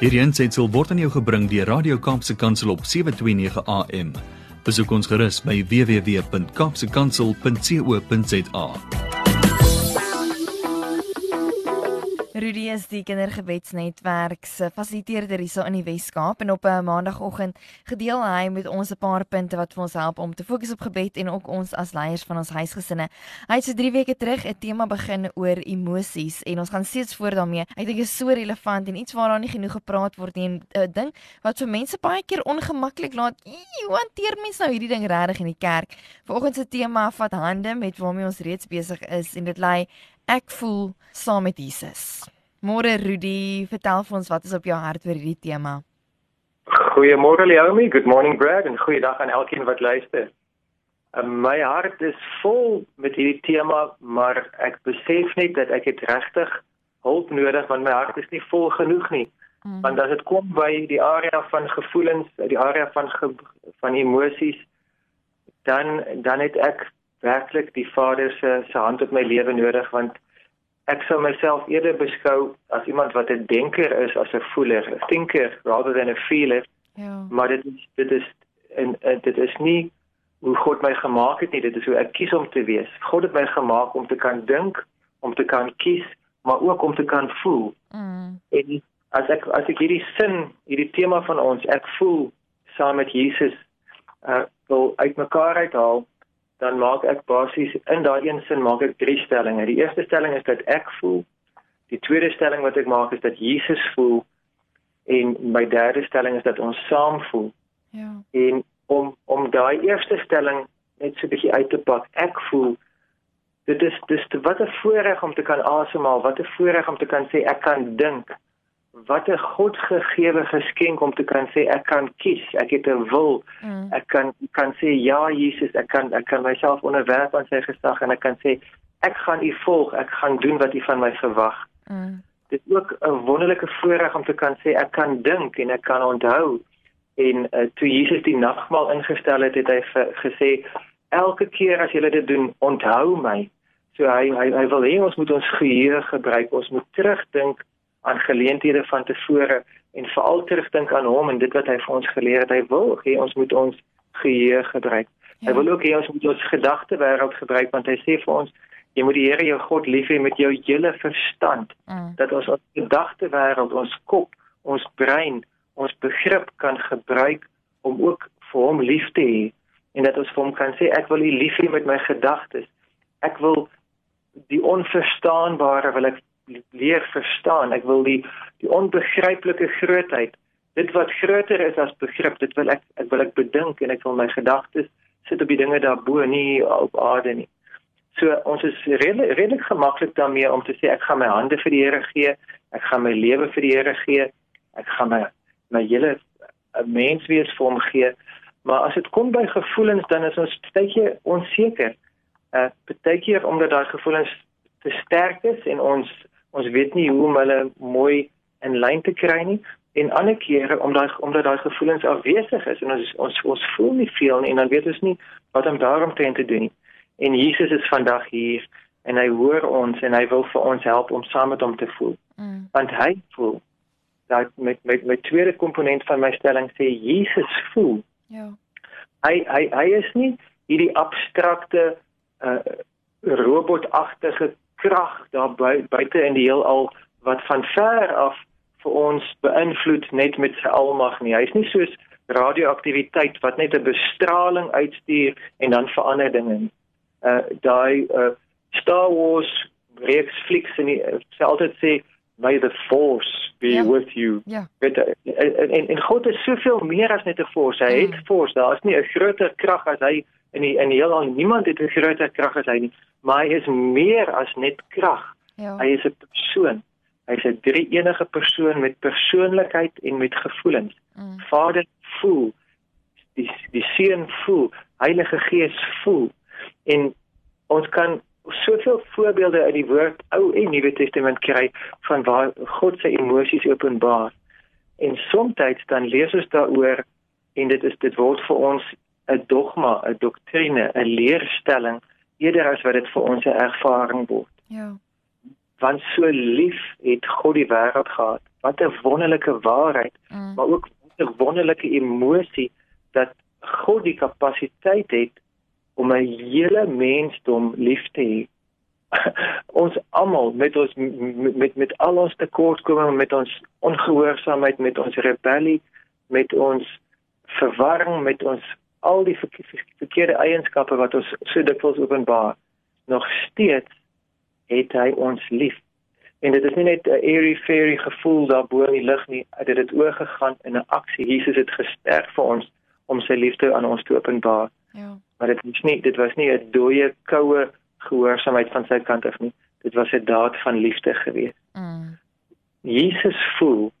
Hierdie aanseit word aan jou gebring deur Radio Kaapse Kansel op 7:29 AM. Besoek ons gerus by www.kapsekansel.co.za. Rudy is die kindergebedsnetwerk se fasiliteerder hierso in die Wes-Kaap en op 'n maandagooggend gedeel hy met ons 'n paar punte wat vir ons help om te fokus op gebed en ook ons as leiers van ons huisgesinne. Hy het so 3 weke terug 'n tema begin oor emosies en ons gaan steeds voort daarmee. Ek dink dit is so relevant en iets waaraan nie genoeg gepraat word nie. 'n uh, Ding wat vir mense baie keer ongemaklik laat. Hoe hanteer mens nou hierdie ding regtig in die kerk? Vanoggend se tema vat hande met waarmee ons reeds besig is en dit lei Ek voel saam met Jesus. Môre Rudy, vertel vir ons wat is op jou hart oor hierdie tema. Goeiemôre Leomi, good morning Brad en goeiedag aan elkeen wat luister. Uh, my hart is vol met hierdie tema, maar ek besef net dat ek dit regtig hulp nodig want my hart is nie vol genoeg nie. Mm. Want as dit kom by die area van gevoelens, die area van ge, van emosies, dan dan het ek werklik die Vader se se hand op my lewe nodig want ek sou myself eerder beskou as iemand wat 'n denker is as 'n voeler, 'n thinker rather than a feeler. Ja. Maar dit is dit is en, en dit is nie hoe God my gemaak het nie, dit is hoe ek kies om te wees. God het my gemaak om te kan dink, om te kan kies, maar ook om te kan voel. Mm. En as ek as ek hierdie sin, hierdie tema van ons, ek voel saam met Jesus uh wil uitmekaar uithaal dan maak ek basies in daai een sin maak ek drie stellings. Die eerste stelling is dat ek voel. Die tweede stelling wat ek maak is dat Jesus voel en my derde stelling is dat ons saam voel. Ja. En om om daai eerste stelling net so 'n bietjie uit te pak. Ek voel dit is dis wat 'n voorreg om te kan asemhaal, wat 'n voorreg om te kan sê ek kan dink wat 'n godgegewe geskenk om te kan sê ek kan kies, ek het 'n wil. Mm. Ek kan kan sê ja Jesus, ek kan ek kan myself onderwerp aan sy gesag en ek kan sê ek gaan u volg, ek gaan doen wat u van my verwag. Mm. Dit is ook 'n wonderlike voorreg om te kan sê ek kan dink en ek kan onthou. En uh, toe Jesus die nagmaal ingestel het, het hy gesê elke keer as jy dit doen, onthou my. So hy hy hy wil hê ons moet ons geheue gebruik, ons moet terugdink aan geleenthede van tevore en veral terugdink aan hom en dit wat hy vir ons geleer het. Hy wil hê ons moet ons geheue gebruik. Ja. Hy wil ook hê ons moet ons gedagte wêreld gebruik want hy sê vir ons jy moet die Here jou God lief hê met jou hele verstand. Mm. Dat ons ons gedagte wêreld, ons kop, ons brein, ons begrip kan gebruik om ook vir hom lief te hê en dat ons vir hom kan sê ek wil U lief hê met my gedagtes. Ek wil die onverstaanbare wil ek leer verstaan. Ek wil die die onbegryplike grootheid, dit wat groter is as begrip, dit wil ek ek wil ek bedink en ek wil my gedagtes sit op die dinge daarbo nie op aarde nie. So ons is redelik redelik gemaklik daarmee om te sê ek gaan my hande vir die Here gee, ek gaan my lewe vir die Here gee, ek gaan my my hele eh, mens wees vir hom gee. Maar as dit kom by gevoelens dan is ons baie keer onseker. Uh baie keer omdat daai gevoelens te sterk is en ons ons weet nie hoe om hulle mooi in lyn te kry nie en ander kere omdat omdat daai gevoelens afwesig is en ons ons ons voel nie veel nie en dan weet ons nie wat om daarom te doen nie. En Jesus is vandag hier en hy hoor ons en hy wil vir ons help om saam met hom te voel. Mm. Want hy voel dat met met met tweede komponent van my stelling sê Jesus voel. Ja. Hy hy hy is nie hierdie abstrakte uh robotagtige krag daar buite in die heelal wat van ver af vir ons beïnvloed net met sy almag nie. Hy's nie soos radioaktiwiteit wat net 'n bestraling uitstuur en dan verander dinge. Uh daai uh Star Wars reeks flieks en sê altyd sê may the force be. Ja. with you. Ja. Yeah. Uh, en en God is soveel meer as net 'n force. Hy mm. het force. Daar is nie 'n groter krag as hy in die in die heelal niemand het 'n groter krag as hy nie maar hy is meer as net krag. Ja. Hy is 'n persoon. Hy's 'n drie enige persoon met persoonlikheid en met gevoelens. Mm. Vader voel, die die Seun voel, Heilige Gees voel. En ons kan soveel voorbeelde uit die woord Ou en Nuwe Testament kry van waar God sy emosies openbaar. En soms dan lees ons daaroor en dit is dit word vir ons 'n dogma, 'n doktrine, 'n leerstelling eerder as wat dit vir ons 'n ervaring word. Ja. Want so lief het God die wêreld gehad wat 'n wonderlike waarheid, mm. maar ook 'n wonderlike emosie dat God die kapasiteit het om 'n hele mensdom lief te hê. ons almal met ons met met, met al ons tekortkominge, met ons ongehoorsaamheid, met ons rebellie, met ons verwarring, met ons al die verkeerde eienskappe wat ons so dikwels openbaar, nog steeds het hy ons lief. En dit is nie net 'n airy fairy gevoel daar bo in die lug nie, dit het oorgegaan in 'n aksie. Jesus het gesterf vir ons om sy liefde aan ons te openbaar. Ja. Maar dit is nie dit was nie 'n dooie koue gehoorsaamheid van sy kant af nie. Dit was 'n daad van liefde geweest. Mm. Jesus voel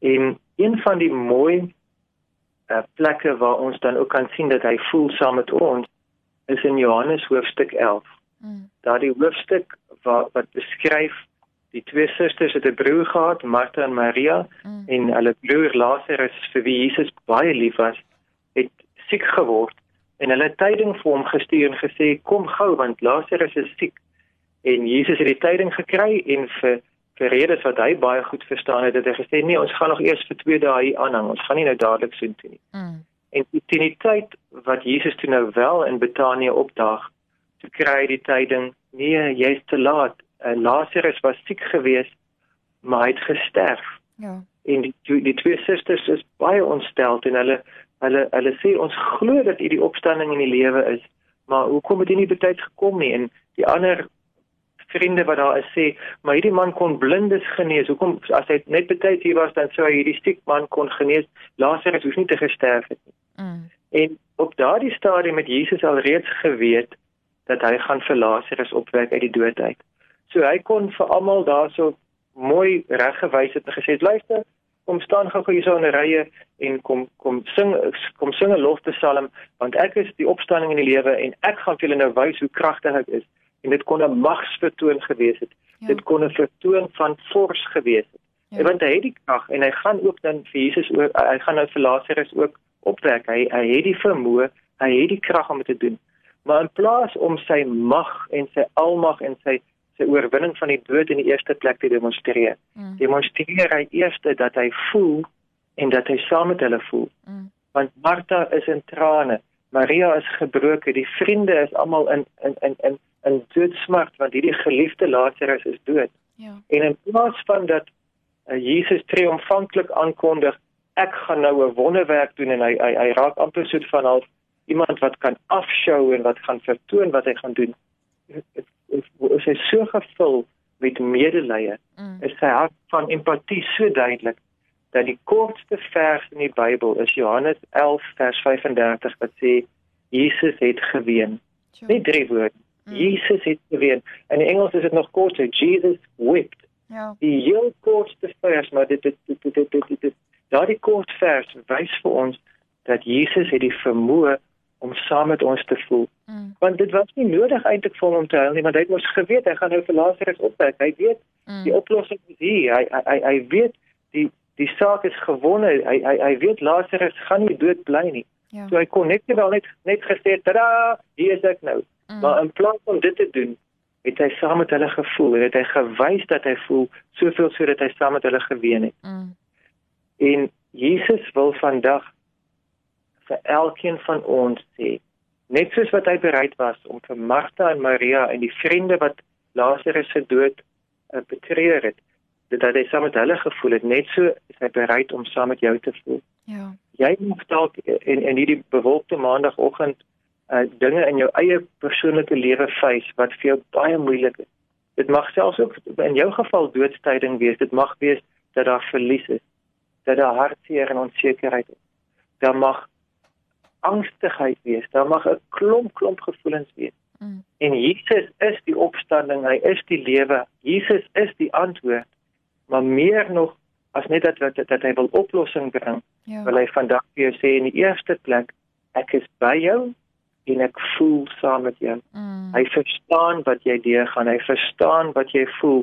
en een van die mooi uh, plekke waar ons dan ook kan sien dat hy voel saam met ons is in Johannes hoofstuk 11. Mm. Daardie hoofstuk wat wat beskryf die twee susters het 'n broer gehad, Martha en Maria, mm. en hulle broer Lazarus vir wie Jesus baie lief was, het siek geword en hulle tyding vir hom gestuur en gesê kom gou want Lazarus is siek. En Jesus het die tyding gekry en vir vir redes wat hy baie goed verstaan het, het hy gesê nee, ons gaan nog eers vir 2 dae hier aanhang. Ons gaan nie nou dadelik sien toe nie. Mm. En teen die tyd wat Jesus toe nou wel in Betanië opdaag, toe kry hy die tyding, nee, jy's te laat. En Lazarus was siek geweest, maar hy het gesterf. Ja. En die die twee susters is baie ontstel en hulle hulle hulle sê ons glo dat u die opstanding in die lewe is, maar hoekom het u nie betyds gekom nie? En die ander vriende wat daar is sê, maar hierdie man kon blindes genees. Hoekom as hy net betyds hier was dan sou hy hierdie siek man kon genees? Lazarus hoef nie te gesterf het nie. Mm. En op daardie stadium het Jesus al reeds geweet dat hy gaan vir Lazarus opwek uit die dood uit. So hy kon vir almal daarso mooi reggewys het en gesê, "Luister, kom staan gou hier so in 'n rye en kom kom sing kom sing 'n lofpsalm want ek is die opstanding in die lewe en ek gaan vir julle nou wys hoe kragtig ek is en dit kon 'n magsvertoon gewees het ja. dit kon 'n vertoon van fors gewees het ja. want hy het die krag en hy gaan ook dan vir Jesus ook hy gaan nou vir Lazarus ook opwek hy hy het die vermoë hy het die krag om dit te doen maar in plaas om sy mag en sy almag en sy sy oorwinning van die dood in die eerste plek te demonstreer. Mm. Demonstreer hy eers dat hy voel en dat hy saam met hulle voel. Mm. Want Martha is in trane, Maria is gebroken, die vriende is almal in in in in in doodsmart want hierdie geliefde Lazarus is dood. Ja. En in plaas van dat uh, Jesus triomfantlik aankondig, ek gaan nou 'n wonderwerk doen en hy hy, hy raak amper soet van al iemand wat kan afskou en wat gaan vertoon wat hy gaan doen is hy so gevul met medelee, mm. is sy hart van empatie so duidelik dat die kortste vers in die Bybel is Johannes 11 vers 35 wat sê Jesus het geween. Sure. Net drie woorde. Mm. Jesus het geween. In Engels is dit nog korter. Jesus wept. Ja. Die heel kortste vers, maar dit dit dit dit dit, dit, dit, dit daardie kort vers wys vir ons dat Jesus het die vermoë om saam met ons te voel. Mm. Want dit was nie nodig eintlik vir hom om te huil nie, want hy het mos geweet hy gaan nou vir Lazarus opwek. Hy weet mm. die oplossing is hier. Hy hy hy, hy weet die die saak is gewonne. Hy hy hy weet Lazarus gaan nie dood bly nie. Ja. So hy kon net wel net net gesê, "Tada, hier is ek nou." Mm. Maar in plaas van dit te doen, het hy saam met hulle gevoel. Hy het hy gewys dat hy voel soveel sodat hy saam met hulle geween het. Mm. En Jesus wil vandag vir elkeen van ons sê net soos wat hy bereid was om vir Martha en Maria en die vriende wat Lazarus se dood uh, betreur het dat hy saam met hulle gevoel het net so is hy bereid om saam met jou te voel ja jy moet dalk in in hierdie bewolkte maandagooggend uh, dinge in jou eie persoonlike lewe face wat vir jou baie moeilik is dit mag selfs ook in jou geval doodstyding wees dit mag wees dat daar verlies is dat daar hartseer en onsekerheid is daar mag angstigheid wees, daar mag 'n klomp klomp gevoelens wees. Mm. En Jesus is die opstanding, hy is die lewe. Jesus is die antwoord. Maar meer nog as net dat dat, dat hy wil oplossing bring, ja. wil hy vandag vir jou sê in die eerste plek, ek is by jou en ek voel saam met jou. Mm. Hy verstaan wat jy deurgaan, hy verstaan wat jy voel.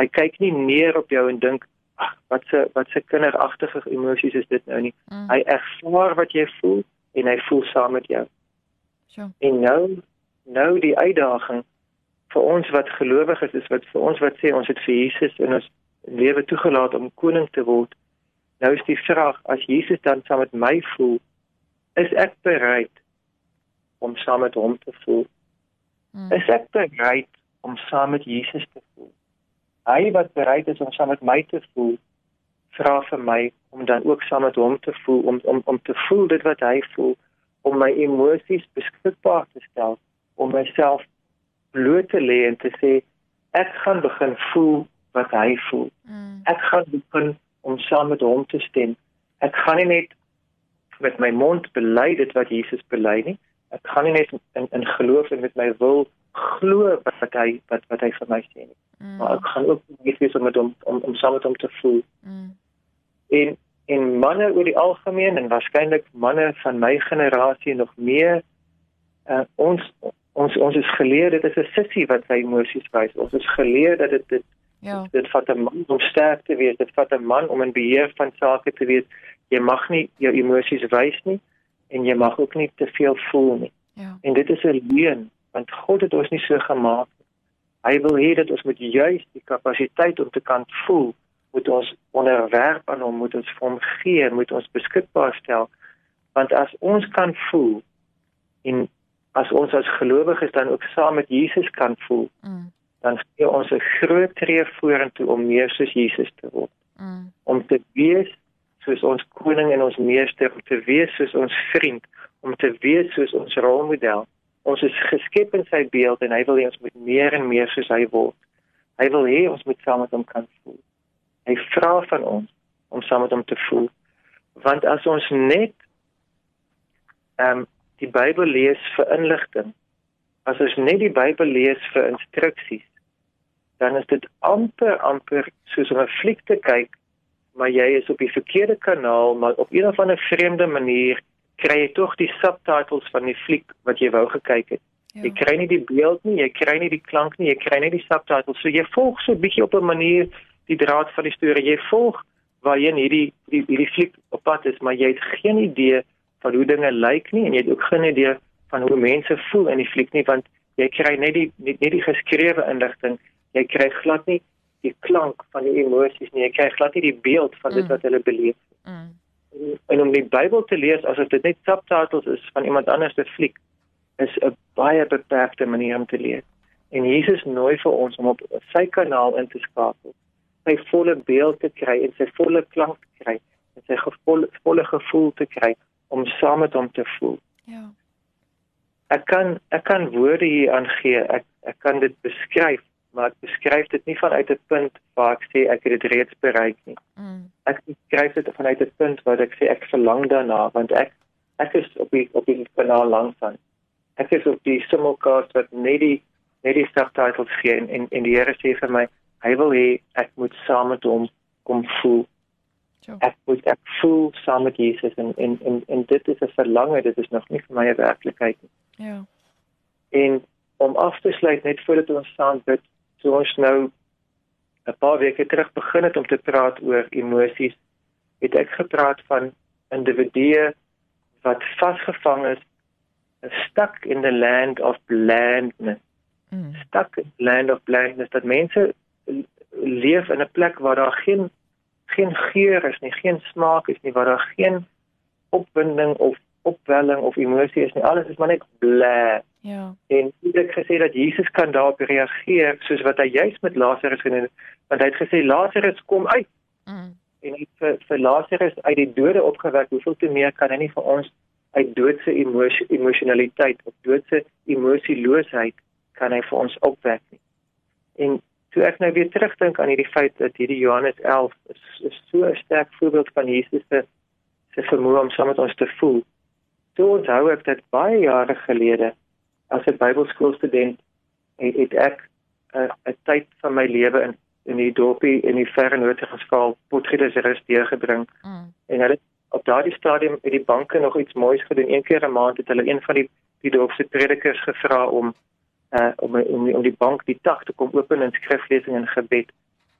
Hy kyk nie neer op jou en dink Ag, wat se wat se kinderagtige emosies is dit nou nie. Mm. Hy ervaar wat jy voel en hy voel saam met jou. So. En nou nou die uitdaging vir ons wat gelowig is, is wat vir ons wat sê ons het vir Jesus en ons lewe toegelaat om koning te word. Nou is die vraag, as Jesus dan saam met my voel, is ek bereid om saam met hom te voel? Hmm. Is ek bereid om saam met Jesus te voel? Hy wat bereid is om saam met my te voel, vra vir my om dan ook saam met hom te voel, om om om te voel dit wat hy voel, om my emosies beskikbaar te stel, om myself bloot te lê en te sê ek gaan begin voel wat hy voel. Mm. Ek gaan begin om saam met hom te stem. Ek gaan nie net met my mond bely dit wat Jesus bely nie. Ek gaan nie net in in geloof en met my wil glo wat hy wat wat hy vir my sê nie. Mm. Maar ek gaan ook net wees om met hom om om saam met hom te voel. Mm. En en manne oor die algemeen en waarskynlik manne van my generasie nog meer uh, ons ons ons is geleer dit is 'n sissie wat sy emosies wys. Ons is geleer dat dit dit ja. dit vat 'n man om sterk te wees. Dit vat 'n man om in beheer van sake te wees. Jy mag nie jou emosies wys nie en jy mag ook nie te veel voel nie. Ja. En dit is 'n leuen want God het ons nie so gemaak nie. Hy wil hê dat ons met juis die kapasiteit om te kan voel, moet ons onderwerp aan hom, moet ons vir hom gee, moet ons beskikbaar stel. Want as ons kan voel en as ons as gelowiges dan ook saam met Jesus kan voel, mm. dan gee ons 'n groot tree vorentoe om meer soos Jesus te word. Mm. Om te wees soos ons koning en ons meester, om te wees soos ons vriend, om te wees soos ons rolmodel. Ons is geskep in sy beeld en hy wil hê ons moet meer en meer soos hy word. Hy wil hê ons moet saam met hom kan voel. Hy vra van ons om saam met hom te voel. Want as ons net ehm um, die Bybel lees vir inligting, as ons net die Bybel lees vir instruksies, dan is dit amper amper soos om 'n fliek te kyk, maar jy is op die verkeerde kanaal, maar op een of ander vreemde manier kry jy tog die subtitles van die fliek wat jy wou gekyk het. Ja. Jy kry nie die beeld nie, jy kry nie die klank nie, jy kry net die subtitles. So jy volg so 'n bietjie op 'n manier die draad van die storie. Jy volg waarheen hierdie hierdie hierdie fliek op pad is, maar jy het geen idee van hoe dinge lyk nie en jy het ook geen idee van hoe mense voel in die fliek nie want jy kry net die net, net die geskrewe inligting jy kry glad nie die klank van die emosies nie jy kry glad nie die beeld van dit mm. wat hulle beleef mm. en, en om die Bybel te lees asof dit net subtitles is van iemand anders se fliek is 'n baie beperkte manier om te lees en Jesus nooi vir ons om op sy kanaal in te skakel sy volle beeld te kry en sy volle klank te kry en sy gevoel, volle gevoel te kry om saam met hom te voel. Ja. Ek kan ek kan woorde hier aangee. Ek ek kan dit beskryf, maar ek beskryf dit nie vanuit 'n punt waar ek sê ek het dit reeds bereik nie. Mm. Ek beskryf dit vanuit 'n punt waar ek sê ek verlang daarna want ek ek is op die op die kanaal langs aan. Ek is op die simulcast wat net die net die subtitles gee en en, en die Here sê vir my hy wil hê ek moet saam met hom kom voel. Ja. Ek moet ek voel saam met Jesus en en en, en dit is 'n verlange, dit is nog nie vir my 'n werklikheid nie. Ja. En om af te sluit net voordat ons staan bid, so ons nou 'n paar weke terug begin het om te praat oor emosies, het ek gepraat van individue wat vasgevang is, stuck in the land of blindness. Mm. Stuck in land of blindness dat mense leef in 'n plek waar daar geen geen geur is nie, geen smaak is nie, waar daar geen opwinding of opwelling of emosie is nie. Alles is maar net bla. Ja. En ek het gesê dat Jesus kan daarop reageer soos wat hy juis met Lazarus gedoen het, want hy het gesê Lazarus kom uit. Mm. En hy vir, vir Lazarus uit die dode opgewek. Hoeveel te meer kan hy nie vir ons uit doodse emosie emosionaliteit of doodse emosieloosheid kan hy vir ons opwek nie. En toe ek nou weer terugdink aan hierdie feit dat hierdie Johannes 11 is, is so 'n sterk voorbeeld van Jesus se se vermoë om saam met ons te voel. Toe onthou ek dat baie jare gelede as 'n Bybelskoolstudent het, het ek 'n uh, tyd van my lewe in in die dorpie in die verre noorde geskaal Potgieter se rus deurgebring. Mm. En hulle op daardie stadium het die banke nog iets moois gedoen. Een keer 'n maand het hulle een van die die dorpse predikers gevra om uh om om om die bank die tag te kom open in skriflesing en gebed.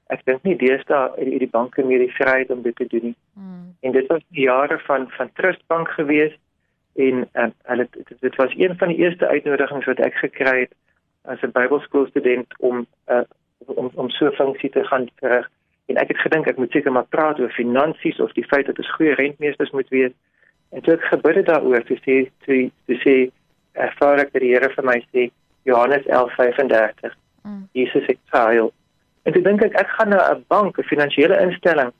Ek dink nie deesdae het die banke meer die vryheid om dit te doen nie. Mm. En dit was die jare van van Trust Bank gewees en uh, hulle dit, dit was een van die eerste uitnodigings wat ek gekry het as 'n Bybelskoolstudent om uh om om so 'n funksie te gaan verrig. En ek het gedink ek moet seker maar praat oor finansies of die feit dat ons goeie rentmeesters moet wees. En toe ek gebid het daaroor, toe sê toe toe sê ervaar ek dat die Here vir my sê Johannes 11:35. Mm. Jesus het gehuil. En toe dink ek ek gaan na 'n bank, 'n finansiële instelling.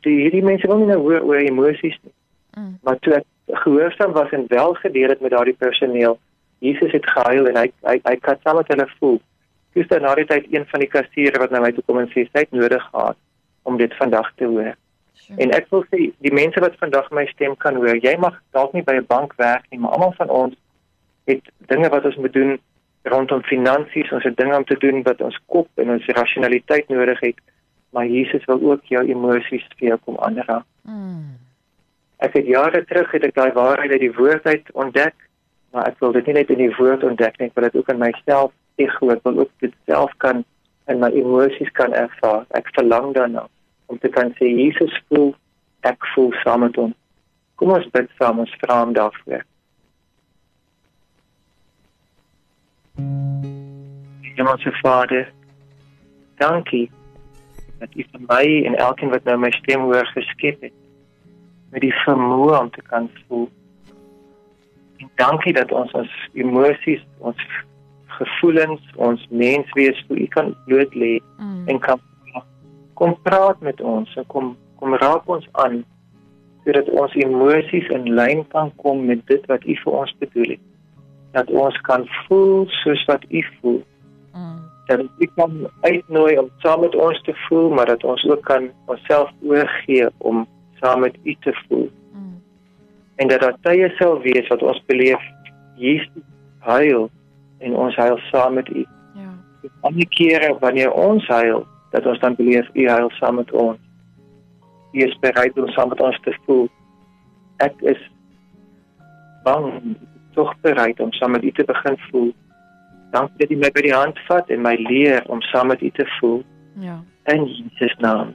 Toe hierdie mense wil nie nou hoor oor emosies nie. Mm. Maar toe ek gehoorsaam was en wel gedeel het met daardie personeel, Jesus het gehuil en hy hy hy kan saam met hulle voel. Dis dan na die tyd een van die kassiere wat na my toe kom en sê hy het nodig gehad om dit vandag te hoor. Sure. En ek wil sê die mense wat vandag my stem kan hoor, jy mag dalk nie by 'n bank werk nie, maar almal van ons het dinge wat ons moet doen rondom finansies, ons het dinge om te doen wat ons kop en ons rasionaliteit nodig het, maar Jesus wil ook jou emosies vir jou kom aanraak. Mm. Ek het jare terug het ek daai waarheid uit die woord uit ontdek, maar ek wil dit nie net in die woord ontdek nie, ek wil dit ook in myself ego, ek wil ook dit self kan in my emosies kan ervaar. Ek verlang daarna om te kan sê Jesus voel, ek voel saam met hom. Kom ons bid saam ons vra hom daarvoor. Hemelse Vader, dankie dat U vir my en elkeen wat nou my stem hoor geskep het met die vermoë om te kan voel. En dankie dat ons ons emosies, ons gevoelens, ons menswees vir U kan bloot lê mm. en kan kom praat met ons en kom kom raak ons aan sodat ons emosies in lyn kan kom met dit wat U vir ons bedoel het. Dat ons kan voel soos wat U voel. Mm. Dat U kan uitnooi om saam met ons te voel, maar dat ons ook kan onsself oorgee om saam met U te voel. Mm. En dat daar tye sal wees wat ons beleef Jesus huil en ons huil saam met U. Ja. Ander kere wanneer ons huil, dat ons dan beleef u heil saam met ons. U is bereid om saam met ons te voel. Ek is bang, tog bereid om saam met u te begin voel. Dankie dat u my by die hand vat en my leer om saam met u te voel. Ja. In Jesus naam.